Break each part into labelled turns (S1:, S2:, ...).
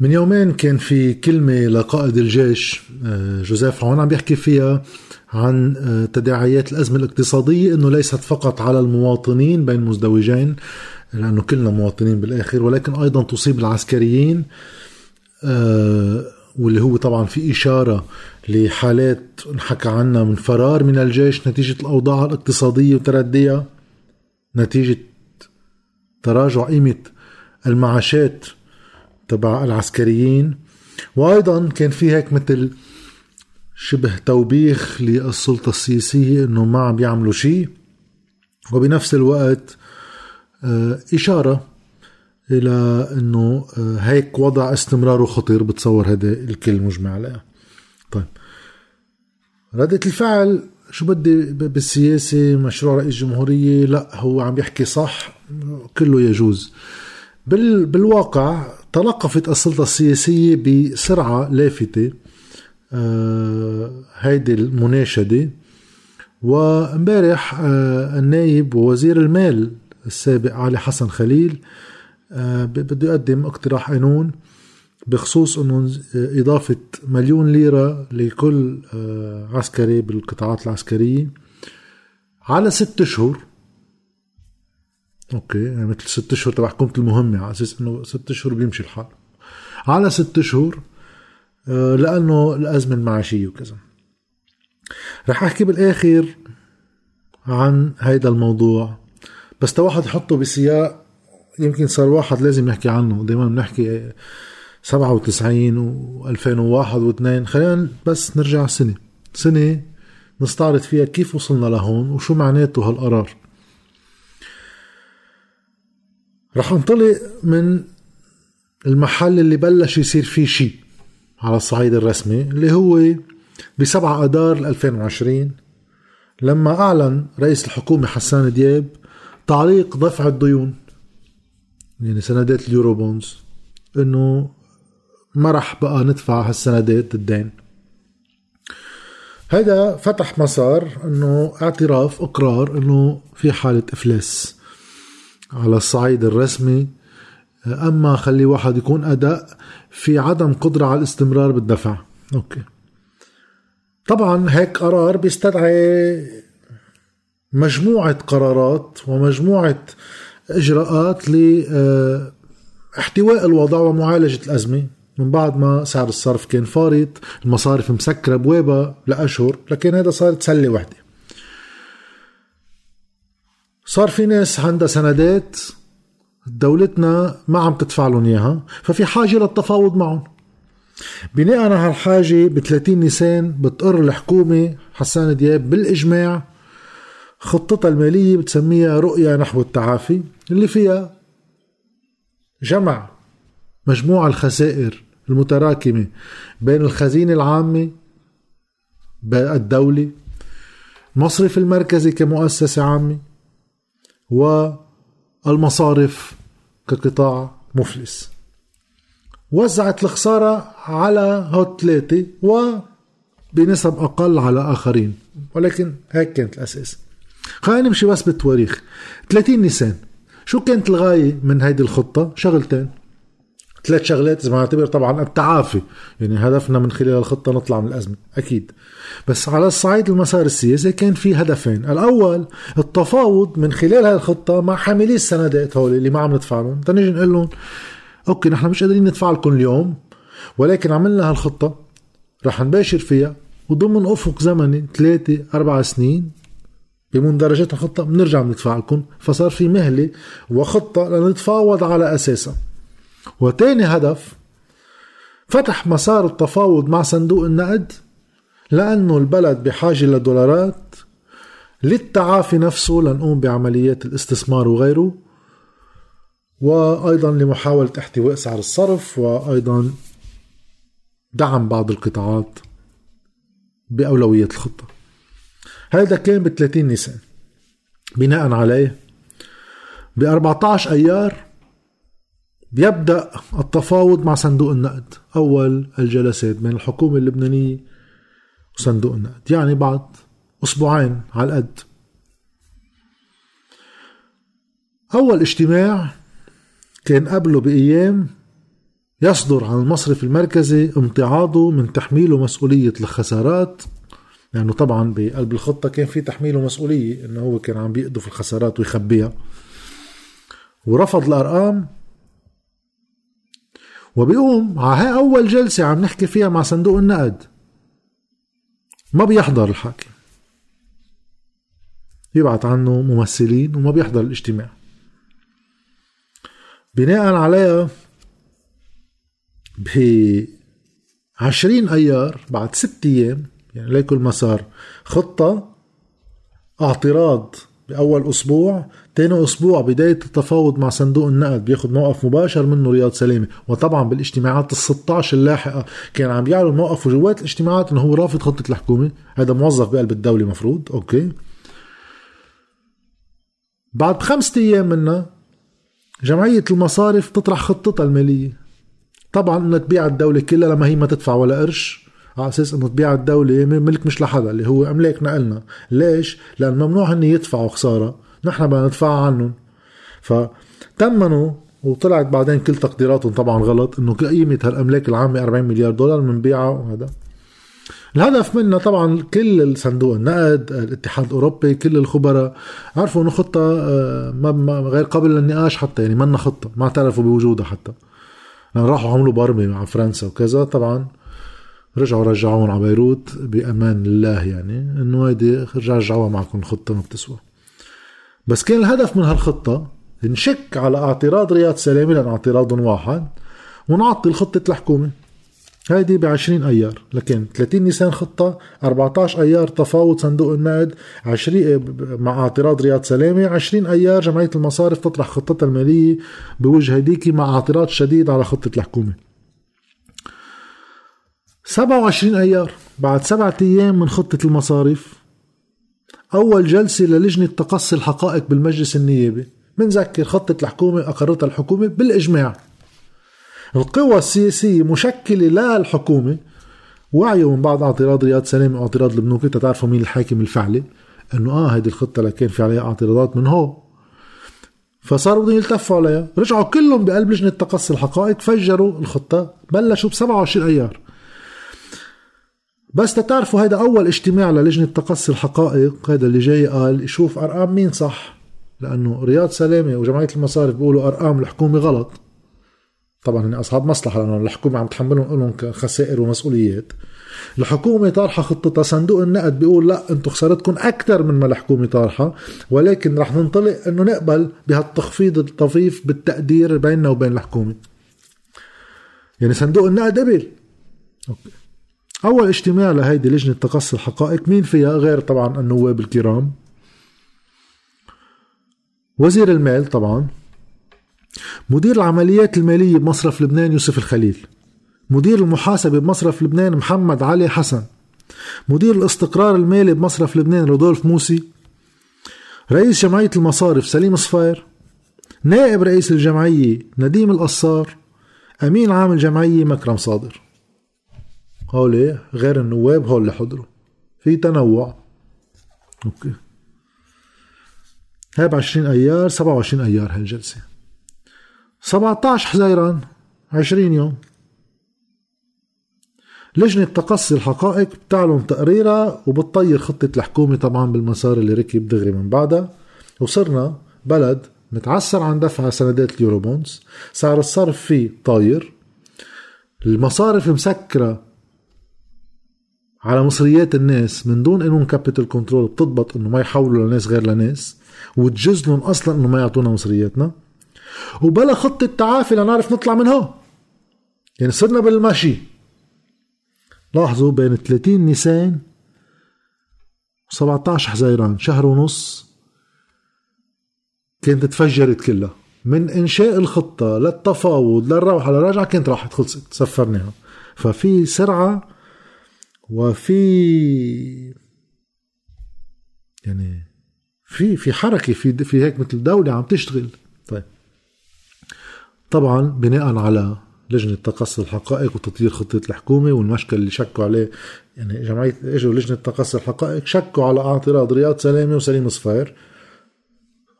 S1: من يومين كان في كلمة لقائد الجيش آه، جوزيف عون عم بيحكي فيها عن آه، تداعيات الأزمة الاقتصادية أنه ليست فقط على المواطنين بين مزدوجين لأنه كلنا مواطنين بالآخر ولكن أيضا تصيب العسكريين آه، واللي هو طبعا في إشارة لحالات نحكى عنها من فرار من الجيش نتيجة الأوضاع الاقتصادية وترديها نتيجة تراجع قيمة المعاشات تبع العسكريين. وأيضا كان في هيك مثل شبه توبيخ للسلطة السياسية إنه ما عم بيعملوا شيء. وبنفس الوقت آه، إشارة إلى أنه آه، هيك وضع استمراره خطير بتصور هذا الكل مجمع عليها طيب. ردة الفعل شو بدي بالسياسة مشروع رئيس جمهورية لا هو عم يحكي صح كله يجوز. بال بالواقع تلقفت السلطة السياسية بسرعة لافتة آه هيدي المناشدة. وامبارح آه النايب ووزير المال السابق علي حسن خليل آه بده يقدم اقتراح قانون بخصوص انه إضافة مليون ليرة لكل عسكري بالقطاعات العسكرية على ست اشهر أوكي يعني مثل ست أشهر تبع حكومة المهمة على أساس إنه ست أشهر بيمشي الحال. على ست أشهر آه، لأنه الأزمة المعاشيه وكذا. رح أحكي بالآخر عن هيدا الموضوع. بس تا واحد يحطه بسياق يمكن صار واحد لازم يحكي عنه. دائما بنحكي 97 و2001 و2 خلينا بس نرجع سنة. سنة نستعرض فيها كيف وصلنا لهون وشو معناته هالقرار. رح انطلق من المحل اللي بلش يصير فيه شيء على الصعيد الرسمي اللي هو بسبعة أدار 2020 لما أعلن رئيس الحكومة حسان دياب تعليق دفع الديون. يعني سندات اليورو بونز إنه ما رح بقى ندفع هالسندات الدين. هذا فتح مسار إنه اعتراف إقرار إنه في حالة إفلاس. على الصعيد الرسمي. أما خلي واحد يكون أداء في عدم قدرة على الاستمرار بالدفع. okay. طبعا هيك قرار بيستدعي مجموعة قرارات ومجموعة إجراءات لاحتواء الوضع ومعالجة الأزمة. من بعد ما سعر الصرف كان فارط المصارف مسكرة بوابة لأشهر لكن هذا صارت سلة وحدة. صار في ناس عندها سندات دولتنا ما عم تدفع لهم إياها ففي حاجة للتفاوض معهم. بناء على هالحاجة ب 30 نيسان بتقر الحكومة حسان دياب بالإجماع خطتها المالية بتسميها رؤية نحو التعافي اللي فيها جمع مجموع الخسائر المتراكمة بين الخزينة العامة الدولة المصرف المركزي كمؤسسة عامة والمصارف كقطاع مفلس. وزعت الخسارة على هوت ثلاثة وبنسب أقل على آخرين. ولكن هيك كانت الأساس. خلينا نمشي بس بالتواريخ. 30 نيسان. شو كانت الغاية من هيدي الخطة؟ شغلتين. شغلات اذا ما نعتبر طبعا التعافي. يعني هدفنا من خلال الخطة نطلع من الأزمة أكيد. بس على الصعيد المسار السياسي كان في هدفين. الأول التفاوض من خلال هاي الخطة مع حاملي السندات هول اللي ما عم ندفع لهم. تنجي نقول لهم أوكي نحن مش قادرين ندفع لكم اليوم ولكن عملنا هالخطة رح نباشر فيها وضمن أفق زمني ثلاثة أربع سنين بمندرجات الخطة بنرجع بندفع لكم. فصار في مهلة وخطة لنتفاوض على أساسها. وتاني هدف فتح مسار التفاوض مع صندوق النقد لأنه البلد بحاجة لدولارات للتعافي نفسه لنقوم بعمليات الاستثمار وغيره وأيضا لمحاولة احتواء سعر الصرف وأيضا دعم بعض القطاعات بأولوية الخطة. هذا كان ب 30 نيسان بناء عليه ب 14 أيار بيبدأ التفاوض مع صندوق النقد. أول الجلسات بين الحكومة اللبنانية وصندوق النقد. يعني بعد أسبوعين على القد. أول اجتماع كان قبله بأيام يصدر عن المصرف المركزي امتعاضه من تحميله مسؤولية الخسارات. لأنه يعني طبعا بقلب الخطة كان في تحميله مسؤولية إنه هو كان عم بيقضف الخسارات ويخبيها. ورفض الأرقام وبيقوم على هاي أول جلسة عم نحكي فيها مع صندوق النقد. ما بيحضر الحاكم. يبعث عنه ممثلين وما بيحضر الاجتماع. بناء عليها ب 20 أيار بعد ست أيام يعني ليكل مسار خطة اعتراض بأول أسبوع تاني أسبوع بداية التفاوض مع صندوق النقد بياخذ موقف مباشر منه رياض سلامه وطبعا بالاجتماعات ال 16 اللاحقه كان عم بيعلن موقفه جوات الاجتماعات إنه هو رافض خطة الحكومة. هذا موظف بقلب الدولة مفروض. أوكي. بعد بخمسة أيام منها جمعية المصارف تطرح خطتها المالية. طبعا إنها تبيع الدولة كلها لما هي ما تدفع ولا قرش. على أساس إنه تبيع الدولة ملك مش لحدا اللي هو املاكنا النا ليش؟ لأن ممنوع هن يدفعوا خسارة. نحن بدنا ندفعها عنهم. فتمنوا وطلعت بعدين كل تقديراتهم طبعا غلط إنه قيمة هالأملاك العامة 40 مليار دولار بنبيعها وهذا. الهدف منها طبعا كل الصندوق النقد الاتحاد الأوروبي كل الخبراء. عرفوا إنه خطة آه، ما غير قابله للنقاش حتى يعني منا خطة ما اعترفوا بوجودها حتى. لأن راحوا عملوا برمي مع فرنسا وكذا طبعا. رجعوا رجعوهم على بيروت بأمان الله يعني. إنه هيدي رجعوها معكم الخطة ما بتسوى. بس كان الهدف من هالخطة نشك على اعتراض رياض سلامي لأن اعتراض واحد. ونعطل خطه الحكومة. هيدي ب 20 أيار. لكن 30 نيسان خطة 14 أيار تفاوض صندوق النقد 20 مع اعتراض رياض سلامه 20 أيار جمعية المصارف تطرح خطتها المالية بوجه هديك مع اعتراض شديد على خطة الحكومة. 27 أيار بعد سبعة أيام من خطة المصارف أول جلسة للجنة تقصي الحقائق بالمجلس النيابي. بنذكر خطة الحكومة اقرتها الحكومة بالإجماع. القوى السياسية مشكلة للحكومة وعيوا من بعد اعتراض رياض سلام واعتراض البنوك تعرفوا مين الحاكم الفعلي إنه آه هيدي الخطة اللي كان في عليها اعتراضات من هو فصاروا بدهم يلتفوا عليها. رجعوا كلهم بقلب لجنة تقصي الحقائق فجروا الخطة بلشوا ب 27 أيار. بس تتعرفوا هيدا أول اجتماع للجنة تقصي الحقائق هذا اللي جاي قال يشوف أرقام مين صح؟ لأنه رياض سلامة وجمعية المصارف بيقولوا أرقام الحكومة غلط. طبعا هن أصحاب مصلحة لأنه الحكومة عم تحملهم لهم خسائر ومسؤوليات. الحكومة طارحة خطتها صندوق النقد بيقول لا أنتم خسارتكم أكثر من ما الحكومة طارحة ولكن رح ننطلق إنه نقبل بهالتخفيض الطفيف بالتقدير بيننا وبين الحكومة. يعني صندوق النقد قبل. أوكي. أول اجتماع لهيدي لجنة تقصي الحقائق مين فيها؟ غير طبعا النواب الكرام. وزير المال طبعا. مدير العمليات المالية بمصرف لبنان يوسف الخليل. مدير المحاسبة بمصرف لبنان محمد علي حسن. مدير الاستقرار المالي بمصرف لبنان رودولف موسي. رئيس جمعية المصارف سليم صفير نائب رئيس الجمعية نديم القصار أمين عام الجمعية مكرم صادر. هولي غير النواب هول اللي حضروا. في تنوع. okay. هاي ب 20 ايار 27 أيار هالجلسه 17 حزيران 20 يوم. لجنة تقصي الحقائق بتعلن تقريرها وبتطير خطة الحكومة طبعا بالمسار اللي ركب دغري من بعدها. وصرنا بلد متعسر عن دفع سندات ال Eurobonds سعر الصرف فيه طاير. المصارف مسكرة على مصريات الناس من دون انهم capital control بتضبط إنه ما يحولوا لناس غير لناس وتجوز لهم أصلا إنه ما يعطونا مصرياتنا وبلا خطة تعافي لنعرف نطلع من هون. يعني صرنا بالمشي لاحظوا بين 30 نيسان و 17 حزيران شهر ونص كانت تفجرت كلها. من إنشاء الخطة للتفاوض للروحة للرجعة كانت راحت خلصت سفرناها. ففي سرعة وفي يعني في في حركة في في هيك مثل دولة عم تشتغل. طيب. طبعا بناء على لجنة تقصي الحقائق وتطوير خطة الحكومة والمشكل اللي شكوا عليه يعني جمعية إجوا لجنة تقصي الحقائق شكوا على اعتراض رياض سلامة وسليم صفير.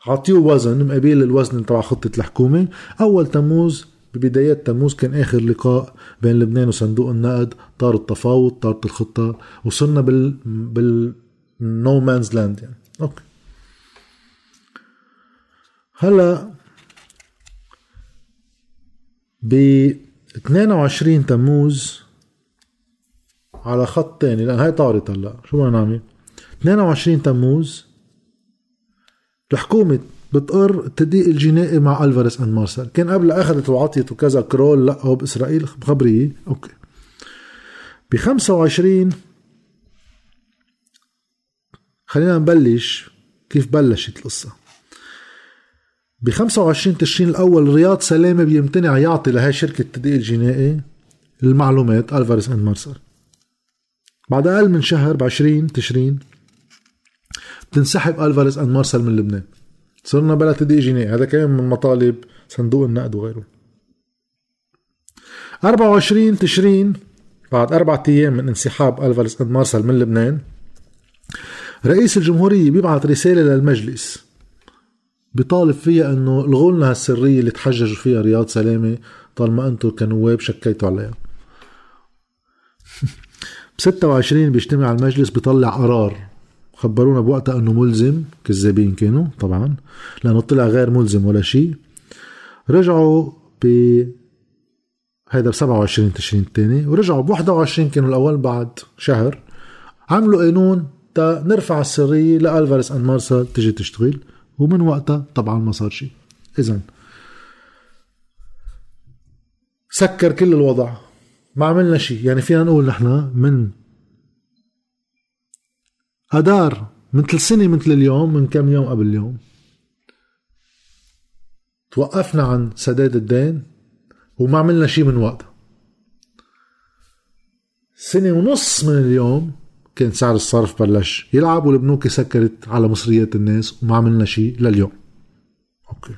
S1: عطيوه وزن مقابل الوزن تبع خطة الحكومة. أول تموز ببدايات تموز كان آخر لقاء بين لبنان وصندوق النقد طار التفاوض طارت الخطة وصلنا بال بال no man's land يعني. okay. هلا ب 22 تموز على خط تاني. لأن هاي طارت هلا. شو بدنا نعمل؟ 22 تموز الحكومة بتقر التدقيق الجنائي مع Alvarez and Marsal كان قبل اخذت وعطيت وكذا Kroll لأ هو بإسرائيل خبريه okay. ب 25 خلينا نبلش كيف بلشت القصة. ب 25 تشرين الأول رياض سلامة بيمتنع يعطي لهي شركة التدقيق الجنائي المعلومات Alvarez and Marsal بعد أقل من شهر ب 20 تشرين بتنسحب ألفاريس أند مارسل من لبنان. صرنا بلا تدقيق جنائي هذا كان من مطالب صندوق النقد وغيره. 24 تشرين بعد أربعة أيام من انسحاب ألفاريس أند مارسل من لبنان رئيس الجمهورية بيبعث رسالة للمجلس بيطالب فيها إنه الغوا لنا هالسرية اللي تحججوا فيها رياض سلامة طالما أنتم كنواب شكيتوا عليها. ب 26 بيجتمع المجلس بيطلع قرار. خبرونا بوقتها إنه ملزم كذابين كانوا طبعا لأنه طلع غير ملزم ولا شيء. رجعوا ب هيدا ب 27 تشرين الثاني ورجعوا ب 21 كانوا الأول بعد شهر. عملوا قانون نرفع السرية لألفاريس أند مارسل تجي تشتغل ومن وقتها طبعا ما صار شيء. اذا سكر كل الوضع ما عملنا شيء. يعني فينا نقول نحن من أدار مثل سنة مثل اليوم من كم يوم قبل اليوم. توقفنا عن سداد الدين وما عملنا شيء من وقتها. سنة ونص من اليوم كان سعر الصرف بلش يلعب والبنوك سكرت على مصريات الناس وما عملنا شيء لليوم. أوكي.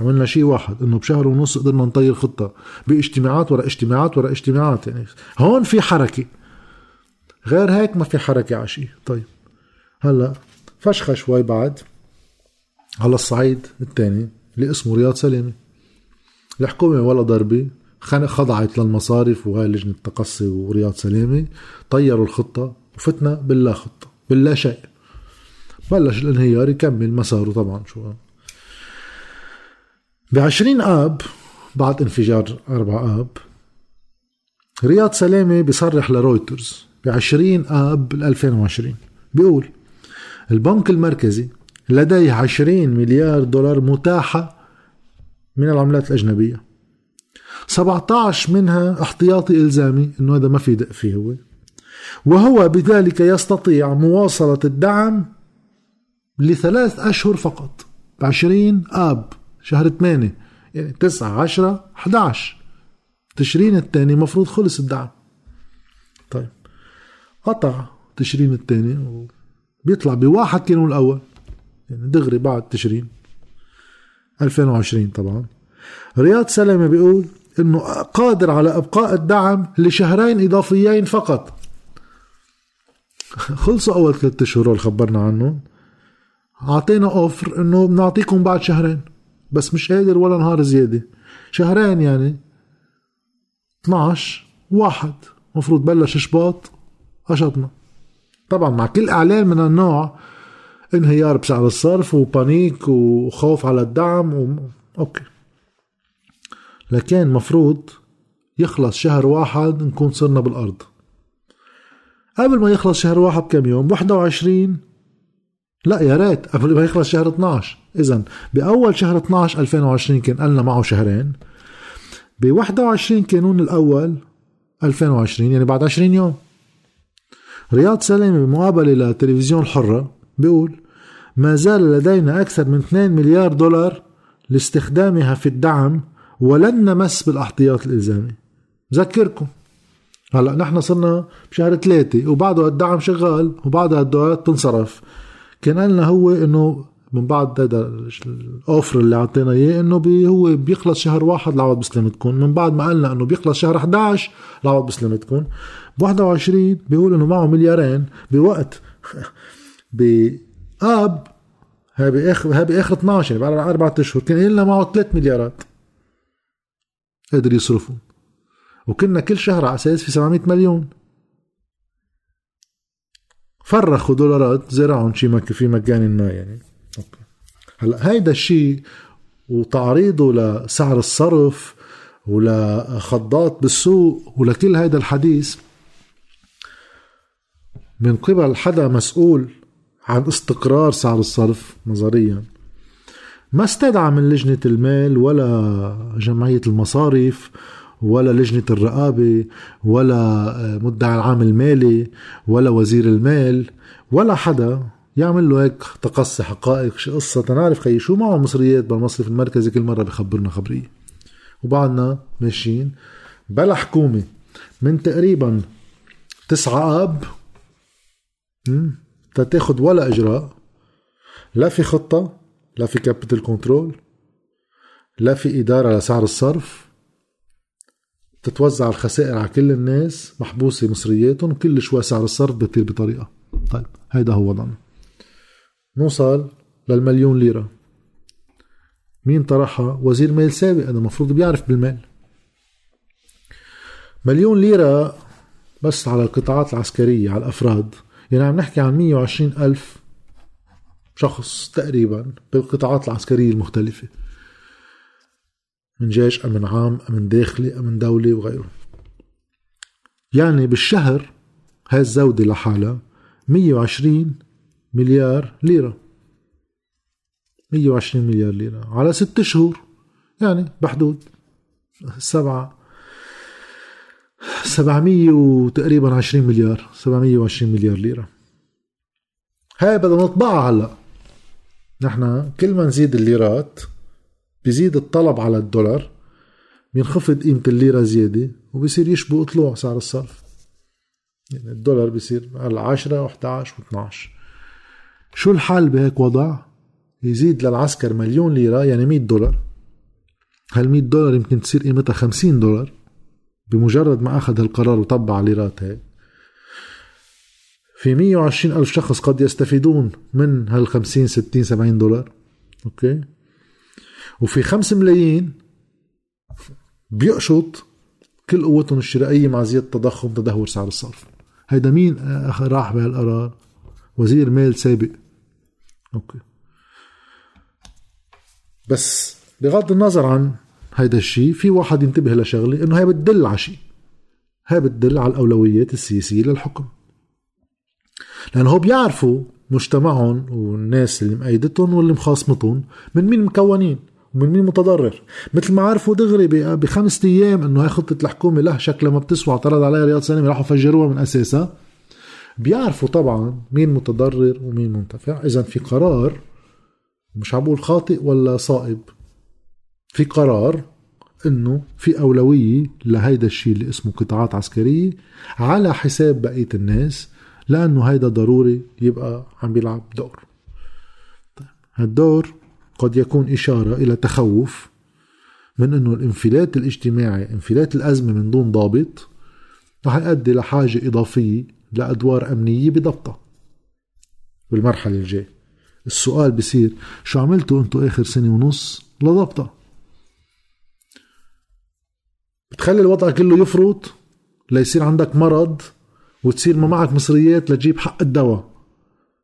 S1: عملنا شيء واحد إنه بشهر ونص قدرنا نطير خطة باجتماعات ورا اجتماعات ورا اجتماعات يعني هون في حركة. غير هيك ما في حركة على شيء طيب. هلا فشخة شوي بعد. على الصعيد الثاني اللي اسمه رياض سلامه الحكومة ولا ضربة خضعت للمصارف وهاي لجنة التقصي ورياض سلامه طيروا الخطة وفتنا باللا خطة باللا شيء. بلش الانهيار يكمل مساره طبعا شو. بعشرين آب بعد انفجار أربع آب رياض سلامة بيصرح لرويترز بعشرين آب 2020 بيقول البنك المركزي لديه 20 مليار دولار متاحة من العملات الأجنبية. 17 منها احتياطي إلزامي إنه هذا ما في دق فيه هو. وهو بذلك يستطيع مواصلة الدعم لثلاث أشهر فقط بعشرين آب شهر ثمانية يعني تسعة عشرة 11 تشرين الثاني مفروض خلص الدعم. طيب قطع تشرين الثاني بيطلع بواحد كانون الأول. يعني دغري بعد تشرين. 2020 طبعا. رياض سلامة بيقول إنه قادر على إبقاء الدعم لشهرين إضافيين فقط. خلصوا أول ثلاثة اشهر اللي خبرنا عنهم. أعطينا أوفر إنه بنعطيكم بعد شهرين. بس مش قادر ولا نهار زيادة. شهرين يعني 12 واحد. مفروض بلش شباط قشطنا. طبعا مع كل إعلان من النوع انهيار بسعر الصرف و panic وخوف على الدعم و... okay. لكن مفروض يخلص شهر واحد نكون صرنا بالأرض. قبل ما يخلص شهر واحد بكم يوم؟ 21 لا يا ريت قبل ما يخلص شهر 12 اذا بأول شهر 12 2020 كان قلنا معه شهرين. ب 21 كانون الأول 2020 يعني بعد 20 يوم. رياض سلامه بمقابله لتلفزيون الحره بيقول ما زال لدينا أكثر من 2 مليار دولار لاستخدامها في الدعم ولن نمس بالأحتياط الإلزامي. بذكركم. هلا نحن صرنا بشهر ثلاثة وبعده الدعم شغال وبعدها الدولارات تنصرف كان قالنا هو إنه من بعد هذا الأوفر اللي أعطينا إياه إنه بي هو بيخلص شهر واحد لعوض بسلامتكم من بعد ما قالنا إنه بيخلص شهر 11 لعوض بسلامتكم ب 21 بيقول إنه معه مليارين بوقت. باب هاي باخر هاي باخر 12 يعني بعد أربع أشهر. كان لنا معه 3 مليارات. قادر يصرفهم. وكنا كل شهر على أساس في 700 مليون. فرخوا دولارات زرعهم شي في مكان ما يعني. هلا هيدا الشيء وتعريضه لسعر الصرف ولخضات بالسوق ولكل هيدا الحديث من قبل حدا مسؤول عن استقرار سعر الصرف نظريا ما استدعى من لجنة المال ولا جمعية المصارف ولا لجنة الرقابة ولا مدعي العام المالي ولا وزير المال ولا حدا يعمل له هيك تقصي حقائق شي قصة تنعرف خيي شو معه مصريات بالمصرف المركزي كل مرة بخبرنا خبرية. وبعدنا ماشيين. بلا حكومة من تقريبا تسعة آب تتاخد ولا إجراء. لا في خطة لا في capital control لا في إدارة لسعر الصرف. تتوزع الخسائر على كل الناس محبوسة مصرياتهم وكل شوي سعر الصرف بيطير بطريقة. طيب هيدا هو وضعنا نوصل للمليون ليرة. مين طرحها؟ وزير مال سابق هذا المفروض بيعرف بالمال. مليون ليرة بس على القطاعات العسكرية على الأفراد. يعني عم نحكي عن 120 ألف شخص تقريبا بالقطاعات العسكرية المختلفة. من جيش أمن عام أمن داخلي أمن دولي وغيره يعني بالشهر هاي الزودة لحالها 120 مليار ليرة. 120 مليار ليرة. على ست شهور. يعني بحدود سبعة 700 وتقريبا 20 مليار 720 مليار ليرة. هاي بدنا نطبعها هلأ. نحن كل ما نزيد الليرات بيزيد الطلب على الدولار بينخفض قيمة الليرة زيادة وبصير يشبه طلوع سعر الصرف. يعني الدولار بيصير على 10 و11 و12 شو الحال بهيك وضع؟ يزيد للعسكر مليون ليرة يعني 100 دولار. هال 100 دولار يمكن تصير قيمتها 50 دولار؟ بمجرد ما أخذ القرار وطبع ليرات هيك. في 120 ألف شخص قد يستفيدون من هال 50 60 70 دولار. okay؟ وفي 5 ملايين بيقشط كل قوتهم الشرائية مع زيادة التضخم تدهور سعر الصرف. هيدا مين راح بهالقرار؟ وزير مال سابق. okay. بس بغض النظر عن هيدا الشيء في واحد ينتبه لشغلة إنه هي بتدل على شيء هي بتدل على الأولويات السياسية للحكم. لأنه هو بيعرفوا مجتمعهم والناس اللي مأيدتهم واللي مخاصمتهم من مين مكونين ومن مين متضرر. مثل ما عرفوا دغري بخمسة أيام إنه هاي خطة الحكومة له شكلها ما بتسوى اعترض عليها رياض سلامه راحوا فجروها من أساسها. بيعرفوا طبعا مين متضرر ومين منتفع. اذا في قرار مش عم بقول خاطئ ولا صائب في قرار إنه في أولوية لهيدا الشيء اللي اسمه قطاعات عسكرية على حساب بقية الناس لأنه هيدا ضروري يبقى عم بيلعب دور. طيب هالدور قد يكون إشارة إلى تخوف من إنه الانفلات الاجتماعي انفلات الأزمة من دون ضابط رح يؤدي لحاجة إضافية لأدوار أمنية بضبطها. بالمرحلة الجاية. السؤال بصير شو عملتوا انتو آخر سنة ونص لضبطها؟ بتخلي الوضع كله يفرط ليصير عندك مرض وتصير ما معك مصريات لتجيب حق الدواء.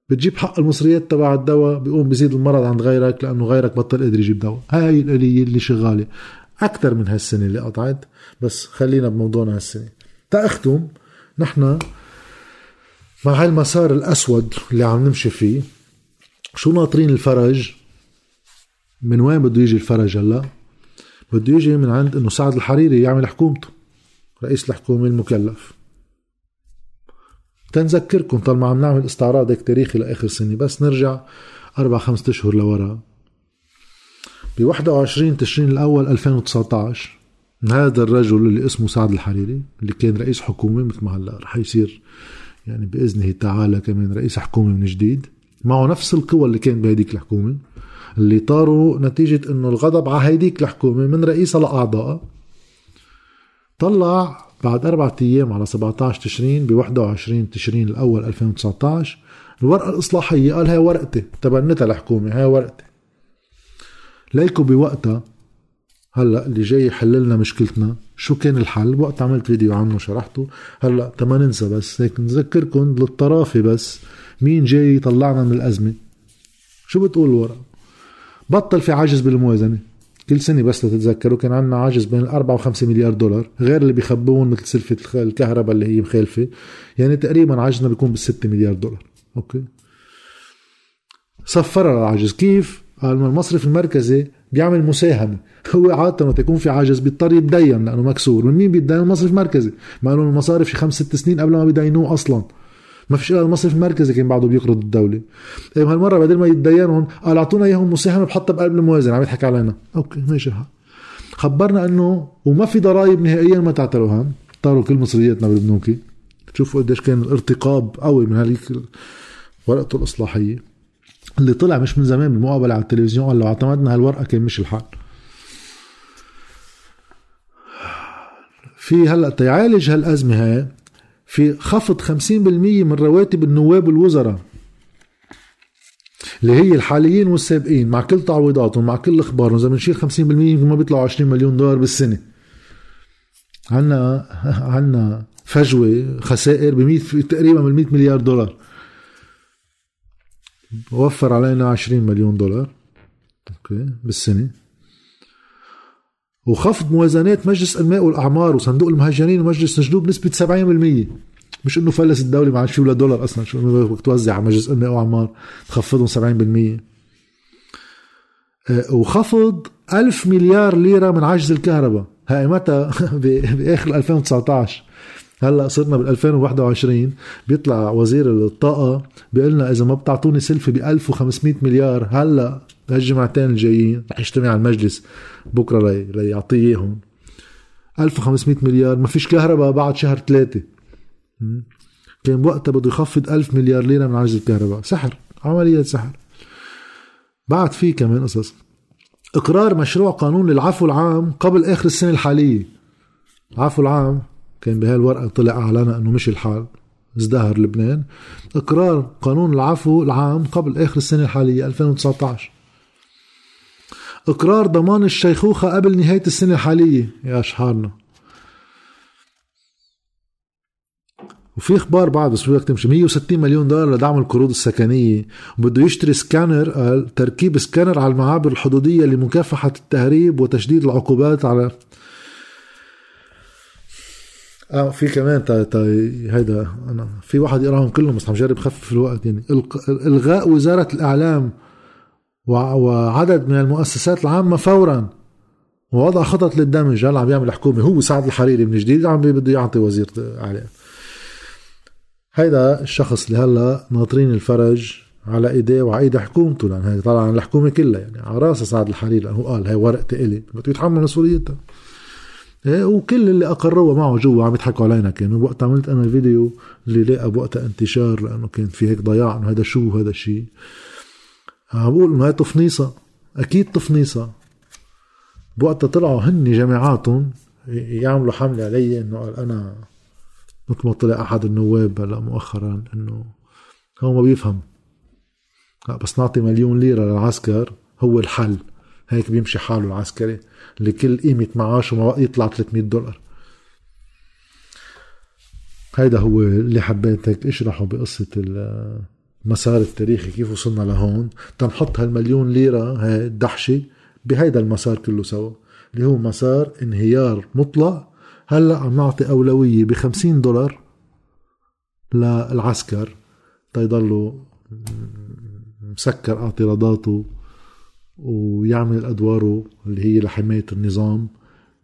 S1: بتجيب حق المصريات تبع الدواء بيقوم بيزيد المرض عند غيرك لأنه غيرك بطل قادر يجيب دواء. هاي الآلية اللي شغالة. أكثر من هالسنة اللي قطعت بس خلينا بموضوعنا هالسنة. تأختم نحن مع هالمسار الأسود اللي عم نمشي فيه شو ناطرين الفرج؟ من وين بده يجي الفرج هلا؟ بده يجي من عند إنه سعد الحريري يعمل حكومته رئيس الحكومة المكلف. تنذكركم طالما عم نعمل استعراض هيك تاريخي لآخر سنة بس نرجع أربع خمسة أشهر لورا. ب 21 تشرين الأول 2019 هذا الرجل اللي اسمه سعد الحريري اللي كان رئيس حكومة مثل ما هلا رح يصير يعني بإذنه تعالى كمان رئيس حكومة من جديد. معه نفس القوى اللي كان بهديك الحكومة اللي طاروا نتيجة إنه الغضب على هيديك الحكومة من رئيسها لأعضائها. طلع بعد أربعة أيام على 17 تشرين ب 21 تشرين الأول 2019 الورقة الإصلاحية قال هاي ورقتي تبنتها الحكومة هاي ورقتي. ليكو بوقتها هلا اللي جاي يحل لنا مشكلتنا شو كان الحل؟ وقت عملت فيديو عنه وشرحته. هلا تما ننسى بس هيك نذكركم للطرافه بس مين جاي يطلعنا من الأزمة. شو بتقول الورقه بطل في عجز بالموازنة. كل سنة بس لتتذكروا كان عندنا عجز بين 4 و5 مليار دولار غير اللي بيخبون مثل سلفة الكهرباء اللي هي مخالفة. يعني تقريبا عجزنا بيكون بال 6 مليار دولار. أوكي. صفر العجز كيف؟ قال المصرف المركزي بيعمل مساهمة. هو عادة وقت يكون في عجز بيضطر يتدين لأنه مكسور. من مين بيتدين؟ المصرف المركزي. مع إنه المصارف شي خمس ست سنين قبل ما بيدينوه أصلا. ما فيش إلا المصرف المركزي كان بعده بيقرض الدولة. طيب هالمرة بدل ما يتدينهم قال أعطونا إياهم مساهمة بحطها بقلب الموازنة. عم يضحك علينا. أوكي ماشي. الحال خبرنا إنه وما في ضرائب نهائيا ما تعتروا. هم طاروا كل مصرياتنا بالبنوك تشوفوا قديش كان الارتقاب قوي من هذيك ورقته الإصلاحية. اللي طلع مش من زمان بالمقابله على التلفزيون قال لو اعتمدنا هالورقه كان مش الحال في هلأ تيعالج هالأزمة هاي في خفض 50% من رواتب النواب والوزراء اللي هي الحاليين والسابقين مع كل تعويضاتهم مع كل أخبارهم إذا بنشيل 50% ما بيطلعوا 20 مليون دولار بالسنة. عنا عنا فجوة خسائر ب تقريبا من 100 مليار دولار. وفر علينا 20 مليون دولار. أوكي بالسنة. وخفض موازنات مجلس الماء والأعمار وصندوق المهاجرين ومجلس الجنوب بنسبه 70% مش إنه فلس الدولة ما عاد في ولا دولار أصلا شو بدك توزع على مجلس الماء والأعمار تخفضهم 70% آه، وخفض ألف مليار ليرة من عجز الكهرباء. هاي متى؟ بآخر 2019 هلا صرنا بال 2021 بيطلع وزير الطاقة بيقول لنا إذا ما بتعطوني سلفه ب 1500 مليار هلا هالجمعتين الجايين رح يجتمع المجلس بكرة لي ليعطيه إياهم. 1500 مليار ما فيش كهرباء بعد شهر ثلاثة كان بوقتها بده يخفض 1000 مليار ليرة من عجز الكهرباء. سحر عملية سحر. بعد في كمان قصص. إقرار مشروع قانون للعفو العام قبل آخر السنة الحالية. العفو العام كان بهالورقة طلع أعلن أنه مش الحال ازدهر لبنان. إقرار قانون العفو العام قبل آخر السنة الحالية 2019 إقرار ضمان الشيخوخة قبل نهاية السنة الحالية. يا أشحارنا وفي إخبار بعد بس بدك تمشي. 160 مليون دولار لدعم القروض السكنية. وبده يشتري سكانر تركيب سكانر على المعابر الحدودية لمكافحة التهريب وتشديد العقوبات على آه في كمان تا تا هيدا أنا في واحد يقراهم كلهم بس عم جرب خفف الوقت. يعني إلغاء وزارة الإعلام وعدد من المؤسسات العامة فورا ووضع خطط للدمج. هلا عم يعمل حكومة هو سعد الحريري من جديد عم بده يعطي وزير إعلام. هيدا الشخص اللي هلا ناطرين الفرج على إيديه وعلى ايدي حكومته لأن هي طالعه عن الحكومة كلها. يعني على راسه سعد الحريري لأنه قال هي ورقتي إلي. بده يتحمل مسؤوليتها. وكل اللي اقروا معه جوا عم يضحكوا علينا. كانوا وقت عملت أنا الفيديو اللي لقى بوقتها انتشار لأنه كان في هيك ضياع إنه هذا شو هذا الشيء عم بقول إنه هي تفنيصة. أكيد تفنيصة. بوقتها طلعوا هن جماعاتهم يعملوا حملة علي إنه قال أنا مثل ما طلع أحد النواب هلا مؤخرا إنه هو ما بيفهم. بس نعطي مليون ليرة للعسكر. هو الحل. هيك بيمشي حاله العسكري لكل قيمة معاشه ما يطلع 300 دولار. هيدا هو اللي حبيت هيك أشرحه بقصة المسار التاريخي كيف وصلنا لهون. تنحط هالمليون ليرة هاي الدحشة بهيدا المسار كله سوا اللي هو مسار انهيار مطلق هلأ عم نعطي أولوية ب 50 دولار للعسكر تيضلوا مسكر اعتراضاته ويعمل أدواره اللي هي لحماية النظام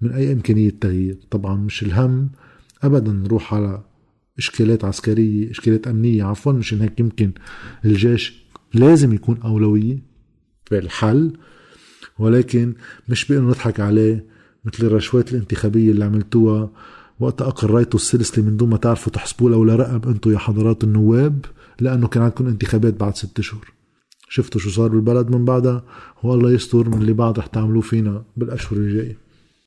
S1: من أي إمكانية تغيير. طبعا مش الهم أبدا نروح على إشكالات عسكرية إشكالات أمنية عفوا مشان هيك يمكن الجيش لازم يكون أولوية بالحل ولكن مش بأنه نضحك عليه مثل الرشوات الانتخابية اللي عملتوها وقت أقريتوا السلسلة من دون ما تعرفوا تحسبوا لو ولا رقم أنتم يا حضرات النواب لأنه كان عندكم انتخابات بعد ست أشهر شفتوا شو صار بالبلد من بعدها؟ والله يستر من اللي بعد رح تعملوه فينا بالأشهر الجاية.